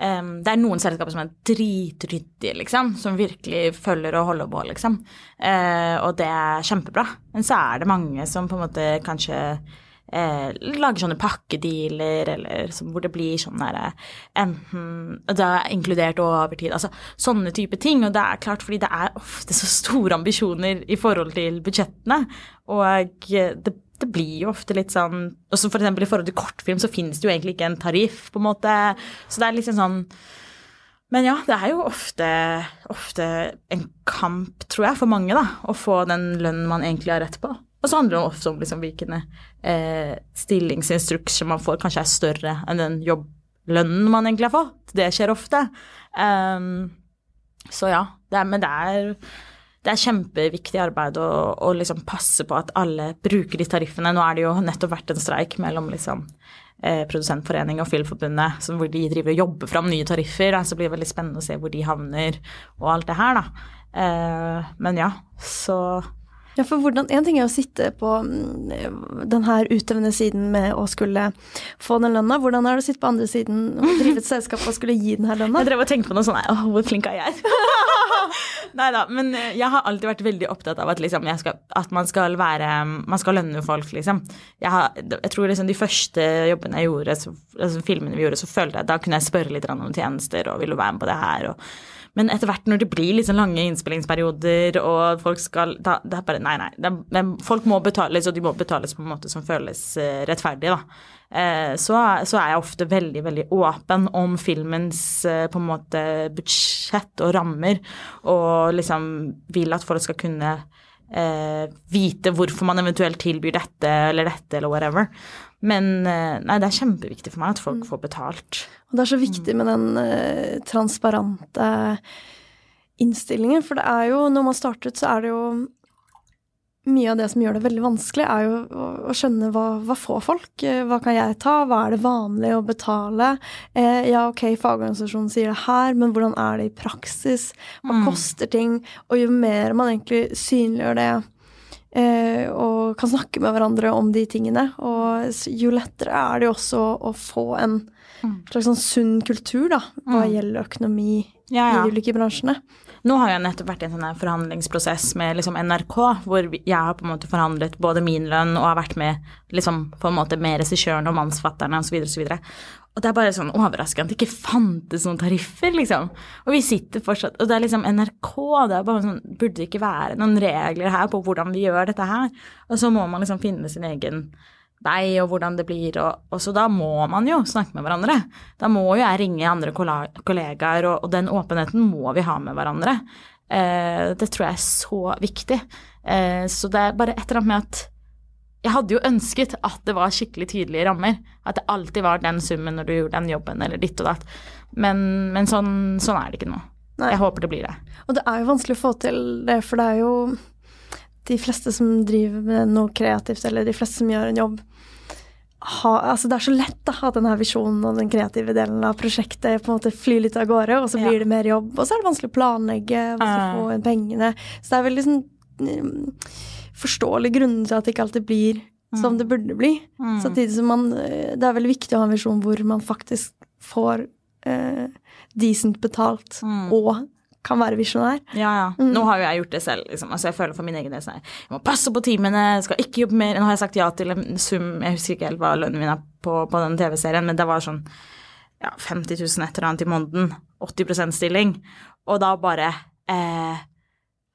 um, det er noen selskaper som er dritryddige, liksom, som virkelig følger og holder på, liksom. Uh, og det er kjempebra. Men så er det mange som på en måte kanskje uh, lager sånne pakkedealer, eller som, hvor det blir sånn derre Enten Det er inkludert overtid, altså sånne type ting. Og det er klart, fordi det er ofte så store ambisjoner i forhold til budsjettene, og det det blir jo ofte litt sånn også For eksempel i forhold til kortfilm så finnes det jo egentlig ikke en tariff, på en måte. Så det er liksom sånn Men ja, det er jo ofte, ofte en kamp, tror jeg, for mange, da, å få den lønnen man egentlig har rett på. Og så handler det ofte om liksom hvilke eh, stillingsinstrukser man får, kanskje er større enn den jobblønnen man egentlig har fått. Det skjer ofte. Um, så ja, det er, men det er det er kjempeviktig arbeid å, å liksom passe på at alle bruker de tariffene. Nå er det jo nettopp vært en streik mellom liksom, eh, Produsentforening og Filmforbundet hvor de driver og jobber fram nye tariffer. Så blir det veldig spennende å se hvor de havner og alt det her, da. Eh, men ja, så ja, for hvordan, En ting er å sitte på denne den her utøvende siden med å skulle få den lønna. Hvordan er det å sitte på andre siden og drive et [LAUGHS] selskap og skulle gi den her lønna? Jeg drev og tenkte på noe sånn Åh, hvor flink er jeg? [LAUGHS] Nei da, men eh, jeg har alltid vært veldig opptatt av at, liksom, skal, at man skal være Man skal lønne folk, liksom. Jeg, har, jeg tror liksom de første jobbene jeg gjorde, så, altså filmene vi gjorde, så følte jeg at da kunne jeg spørre litt om tjenester og ville være med på det her. og men etter hvert når det blir liksom lange innspillingsperioder, og folk skal da, Det er bare Nei, nei. Det, folk må betales, og de må betales på en måte som føles uh, rettferdig, da. Uh, så, så, er jeg ofte veldig, veldig åpen om filmens uh, på en måte budsjett og rammer, og liksom vil at folk skal kunne vite hvorfor man eventuelt tilbyr dette eller dette eller whatever. Men nei, det er kjempeviktig for meg at folk mm. får betalt. Og det er så viktig med den uh, transparente innstillingen, for det er jo, når man starter ut, så er det jo mye av det som gjør det veldig vanskelig, er jo å, å skjønne hva, hva, får folk? Eh, hva kan jeg ta? Hva er det vanlig å betale? Eh, ja, ok, fagorganisasjonen sier det her, men hvordan er det i praksis? Hva mm. koster ting? Og jo mer man egentlig synliggjør det, eh, og kan snakke med hverandre om de tingene, og jo lettere er det jo også å få en mm. slags sånn sunn kultur da, hva mm. gjelder økonomi ja, ja. i de ulike bransjene. Nå har jeg nettopp vært i en sånn forhandlingsprosess med liksom NRK, hvor jeg har på en måte forhandlet både min lønn og har vært med liksom, med regissøren og mannsfatterne osv. Og, så videre, og, så Og det er bare sånn overraskende at det ikke fantes noen tariffer, liksom. Og vi sitter fortsatt Og det er liksom NRK, det er bare sånn Burde det ikke være noen regler her på hvordan vi gjør dette her? Og så må man liksom finne sin egen vei og hvordan det blir, og, og så da må man jo snakke med hverandre. Da må jo jeg ringe andre kollegaer, og, og den åpenheten må vi ha med hverandre. Eh, det tror jeg er så viktig. Eh, så det er bare et eller annet med at jeg hadde jo ønsket at det var skikkelig tydelige rammer. At det alltid var den summen når du gjorde den jobben, eller ditt og datt. Men, men sånn, sånn, er det ikke nå. Nei. Jeg håper det blir det. Og det er jo vanskelig å få til det, for det er jo de fleste som driver med noe kreativt, eller de fleste som gjør en jobb, ha, altså det er så lett da, at denne visjonen og den kreative delen av prosjektet på en måte flyr litt av gårde, og så blir ja. det mer jobb. Og så er det vanskelig å planlegge, vanskelig å få inn pengene. Så det er veldig sånn mm, forståelig grunnen til at det ikke alltid blir som mm. det burde bli. Mm. Samtidig som man eh, Det er veldig viktig å ha en visjon hvor man faktisk får eh, decent betalt mm. og kan være visjonær. Ja, ja. Mm. Nå har jo jeg gjort det selv. Liksom. Altså, jeg føler for min egen del Jeg må passe på timene, skal ikke jobbe mer. Nå har jeg sagt ja til en sum, jeg husker ikke helt hva lønnen min er på, på den TV-serien, men det var sånn ja, 50 000 et eller annet i måneden. 80% stilling. Og da bare eh,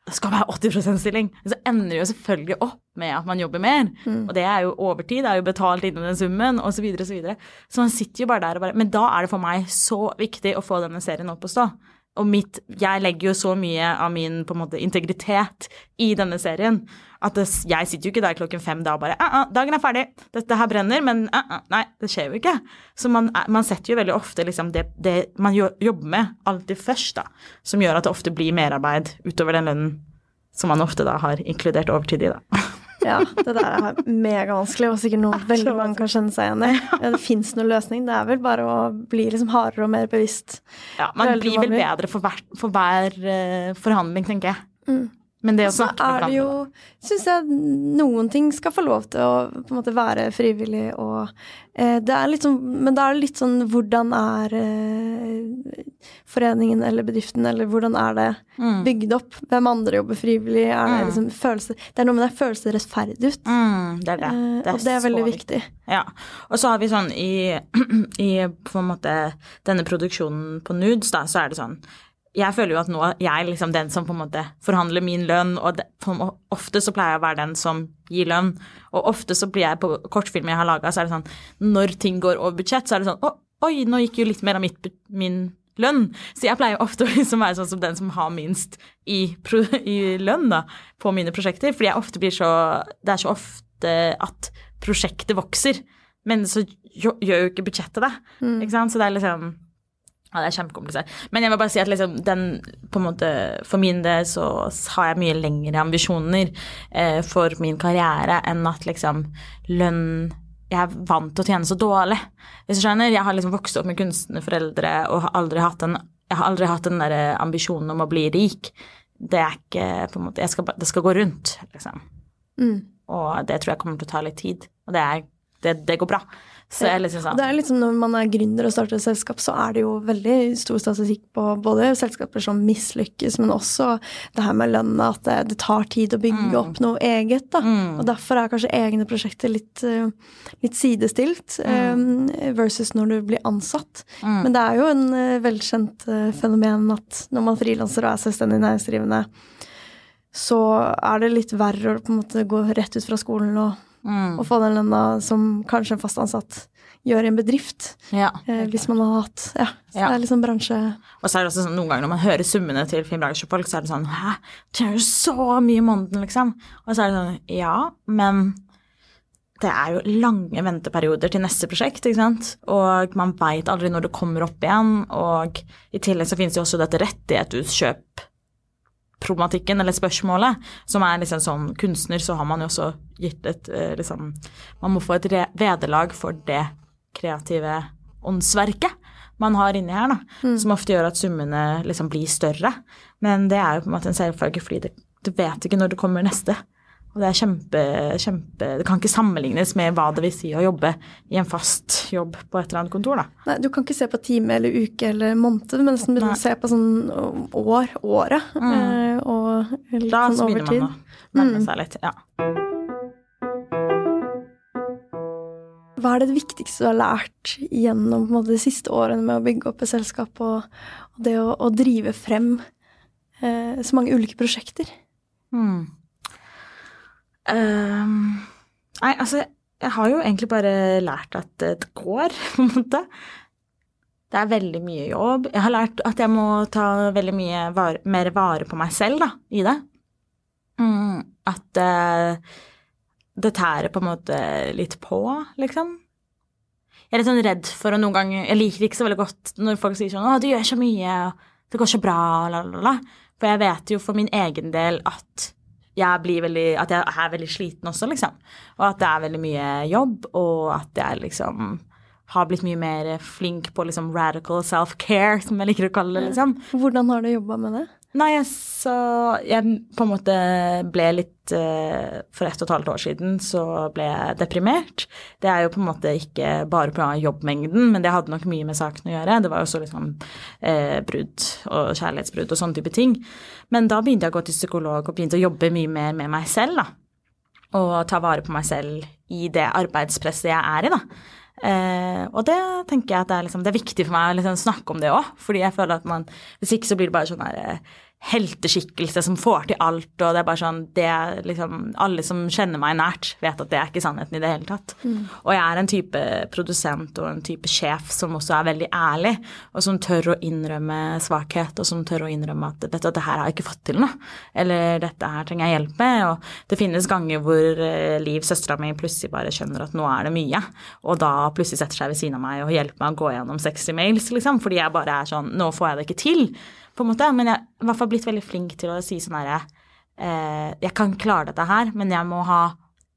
det skal være 80% stilling. Så ender det jo selvfølgelig opp med at man jobber mer. Mm. Og det er jo overtid, det er jo betalt innen den summen, osv., så, videre, så, så man sitter jo bare der og bare Men da er det for meg så viktig å få denne serien opp å stå og mitt Jeg legger jo så mye av min på en måte integritet i denne serien at det, jeg sitter jo ikke der klokken fem da og bare uh, uh, 'Dagen er ferdig. Dette her brenner.' Men uh, nei, det skjer jo ikke. Så man, man setter jo veldig ofte liksom det, det, man jobber med, alltid først, da. Som gjør at det ofte blir merarbeid utover den lønnen som man ofte da har inkludert overtid i, da. [LAUGHS] Ja, det der er megavanskelig, og sikkert noe veldig mange kan kjenne seg igjen i. [LAUGHS] Ja, det fins noen løsning, det er vel bare å bli liksom hardere og mer bevisst. Ja, man blir vel bedre for hver, for hver uh, forhandling, tenker jeg. Mm. Men det å snakke med hverandre jo, Syns jeg noen ting skal få lov til å på en måte være frivillig og eh, det er litt sånn Men da er det litt sånn hvordan er eh, foreningen eller bedriften, eller hvordan er det mm. bygd opp? Hvem andre jobber frivillig? Er det mm. liksom følelse Det er noe med det føles det rettferdig ut. Mm, det er det. Eh, det er og det er veldig viktig. Ja. Og så har vi sånn i, [CLEARS THROAT] i på en måte denne produksjonen på Nudes, da, så er det sånn jeg føler jo at nå jeg er liksom den som på en måte forhandler min lønn, og det, ofte så pleier jeg å være den som gir lønn. Og ofte så blir jeg på kortfilmer jeg har laga, så er det sånn Når ting går over budsjett, så er det sånn Å, oi, nå gikk jo litt mer av mitt, min lønn. Så jeg pleier ofte [LAUGHS] å liksom være sånn som den som har minst i, i lønn da, på mine prosjekter. Fordi jeg ofte blir så Det er så ofte at prosjektet vokser, men så gjør jo ikke budsjettet det. Mm. Ikke sant? Så det er liksom ja, det er kjempekomplisert. Men jeg vil bare si at liksom den måte For min del så har jeg mye lengre ambisjoner eh, for min karriere enn at liksom lønn Jeg er vant til å tjene så dårlig. Hvis du skjønner? Jeg har liksom vokst opp med kunstnerforeldre og har aldri hatt en jeg har aldri hatt den der ambisjonen om å bli rik. Det er ikke på en måte skal, Det skal gå rundt, liksom. Mm. Og det tror jeg kommer til å ta litt tid. Og det, er, det, det går bra. Så jeg liksom sånn. Det er litt sånn når man er gründer og starter et selskap, så er det jo veldig stor statistikk på både selskaper som mislykkes, men også det her med lønna, at det, det, tar tid å bygge mm. opp noe eget. da. Mm. Og derfor er kanskje egne prosjekter litt, uh, litt sidestilt mm. um, versus når du blir ansatt. Mm. Men det er jo en uh, velkjent fenomen at når man frilanser og er selvstendig næringsdrivende, så er det litt verre å på en måte gå rett ut fra skolen og Mm. Og få den lønna som kanskje en fast ansatt gjør i en bedrift. Ja, eh, hvis man har hatt Ja, så ja. det er liksom bransje Og så er det også sånn noen ganger når man hører summene til filmbransjefolk, så er det sånn Hæ, tjener du så mye i måneden, liksom? Og så er det sånn Ja, men det er jo lange venteperioder til neste prosjekt, ikke sant. Og man veit aldri når det kommer opp igjen. Og i tillegg så finnes det jo også dette rettighetsutkjøp problematikken eller spørsmålet, som er liksom som kunstner, så har man jo også gitt et eh, liksom Man må få et vederlag for det kreative åndsverket man har inni her, da. Mm. Som ofte gjør at summene liksom blir større. Men det er jo på en måte en selvfølge, fordi det, du vet ikke når det kommer neste. Og det er kjempe, kjempe Det kan ikke sammenlignes med hva det vil si å jobbe i en fast jobb på et eller annet kontor, da. Nei, du kan ikke se på time eller uke eller måned, men begynne å se på sånn år, året. Mm. Eh, og litt da sånn over tid. Da begynner man å nærme mm. seg litt, ja. hva er det viktigste du har lært gjennom måte, de siste årene med å bygge opp et selskap og, og det å, å, drive frem eh, så mange ulike prosjekter? Hmm. Um, nei, altså, jeg har jo egentlig bare lært at det går, [LAUGHS] på en måte. Det er veldig mye jobb. Jeg har lært at jeg må ta veldig mye var mer vare på meg selv da, i det. Mm, at uh, det tærer på en måte litt på, liksom. Jeg er litt sånn redd for å noen ganger Jeg liker det ikke så veldig godt når folk sier sånn 'Å, du gjør så mye, det går så bra', la, la, la. For jeg vet jo for min egen del at jeg, blir veldig, at jeg er veldig sliten også, liksom. Og at det er veldig mye jobb, og at jeg liksom har blitt mye mer flink på liksom radical self-care, som jeg liker å kalle det, liksom. Hvordan har du jobba med det? Nei, så jeg på en måte ble litt uh, For ett og et halvt år siden så ble jeg deprimert. Det er jo på en måte ikke bare pga. jobbmengden, men det hadde nok mye med saken å gjøre. Det var jo også liksom eh, brudd og kjærlighetsbrudd og sånne type ting. Men da begynte jeg å gå til psykolog og begynte å jobbe mye mer med meg selv, da. Og ta vare på meg selv i det arbeidspresset jeg er i, da. Eh, og det tenker jeg at det er, liksom, det er viktig for meg å liksom snakke om det òg. Fordi jeg føler at man Hvis ikke så blir det bare sånn her eh, helteskikkelse som får til alt, og det er bare sånn det er liksom, Alle som kjenner meg nært, vet at det er ikke sannheten i det hele tatt. Mm. Og jeg er en type produsent og en type sjef som også er veldig ærlig, og som tør å innrømme svakhet, og som tør å innrømme at vet du, det her har jeg ikke fått til noe, eller dette her trenger jeg hjelp med. Og det finnes ganger hvor eh, Liv, søstera mi, plutselig bare skjønner at nå er det mye, og da plutselig setter seg ved siden av meg og hjelper meg å gå gjennom 60 mails, liksom, fordi jeg bare er sånn Nå får jeg det ikke til på en måte. Men jeg har i hvert fall blitt veldig flink til å si sånn herre eh, Jeg kan klare dette her, men jeg må ha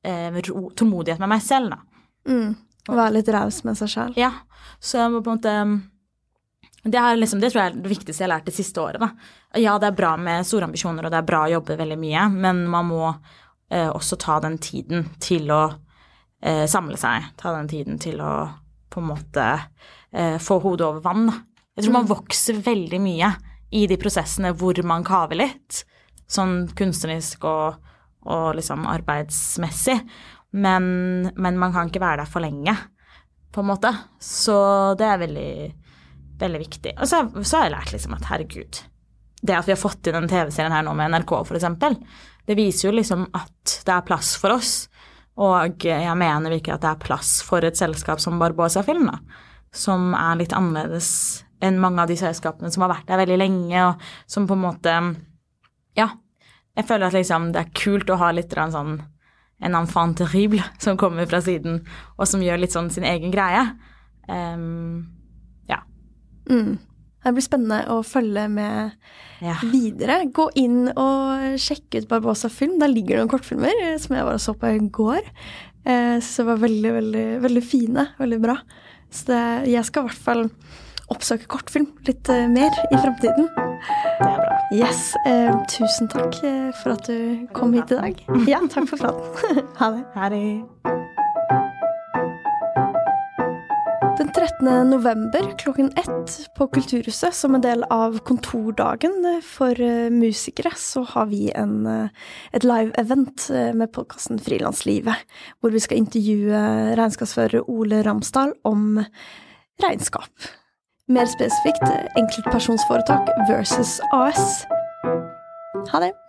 eh, tålmodighet med meg selv, da. Mm. Være litt raus med seg sjøl. Ja. Så jeg må på en måte det, liksom, det, tror jeg er det viktigste jeg har lært det siste året. Da. Ja, det er bra med store ambisjoner, og det er bra å jobbe veldig mye, men man må eh, også ta den tiden til å eh, samle seg. Ta den tiden til å på en måte eh, få hodet over vann. Da. Jeg tror man mm. vokser veldig mye i de prosessene hvor man kaver litt, sånn kunstnerisk og, og liksom arbeidsmessig. Men, men, man kan ikke være der for lenge, på en måte. Så det er veldig, veldig viktig. Og så, så har jeg lært liksom at herregud, det at vi har fått inn den TV-serien her nå med NRK, f.eks., det viser jo liksom at det er plass for oss. Og jeg mener virkelig at det er plass for et selskap som Barbosa Film, da, som er litt annerledes enn mange av de selskapene som har vært der veldig lenge, og som på en måte Ja. Jeg føler at liksom det er kult å ha litt sånn en enfant terrible [LAUGHS] som kommer fra siden, og som gjør litt sånn sin egen greie. Um, ja. Mm. Det blir spennende å følge med ja. videre. Gå inn og sjekke ut Barbosa film. Der ligger det noen kortfilmer eh, som jeg bare så på i går. Eh, så det var veldig, veldig, veldig fine. Veldig bra. Så det, jeg skal i hvert fall oppsøke kortfilm litt uh, mer i fremtiden. Det er bra. Yes. Uh, tusen takk uh, for at du kom hit i dag. [LAUGHS] Ja, takk for praten. [LAUGHS] ha det. Ha det. Den 13. november klokken ett på Kulturhuset, som en del av kontordagen for musikere, så har vi en, et live-event med podkasten Frilanslivet, hvor vi skal intervjue regnskapsfører Ole Ramsdal om regnskap. Mer spesifikt enkeltpersonsforetak versus AS. Ha det.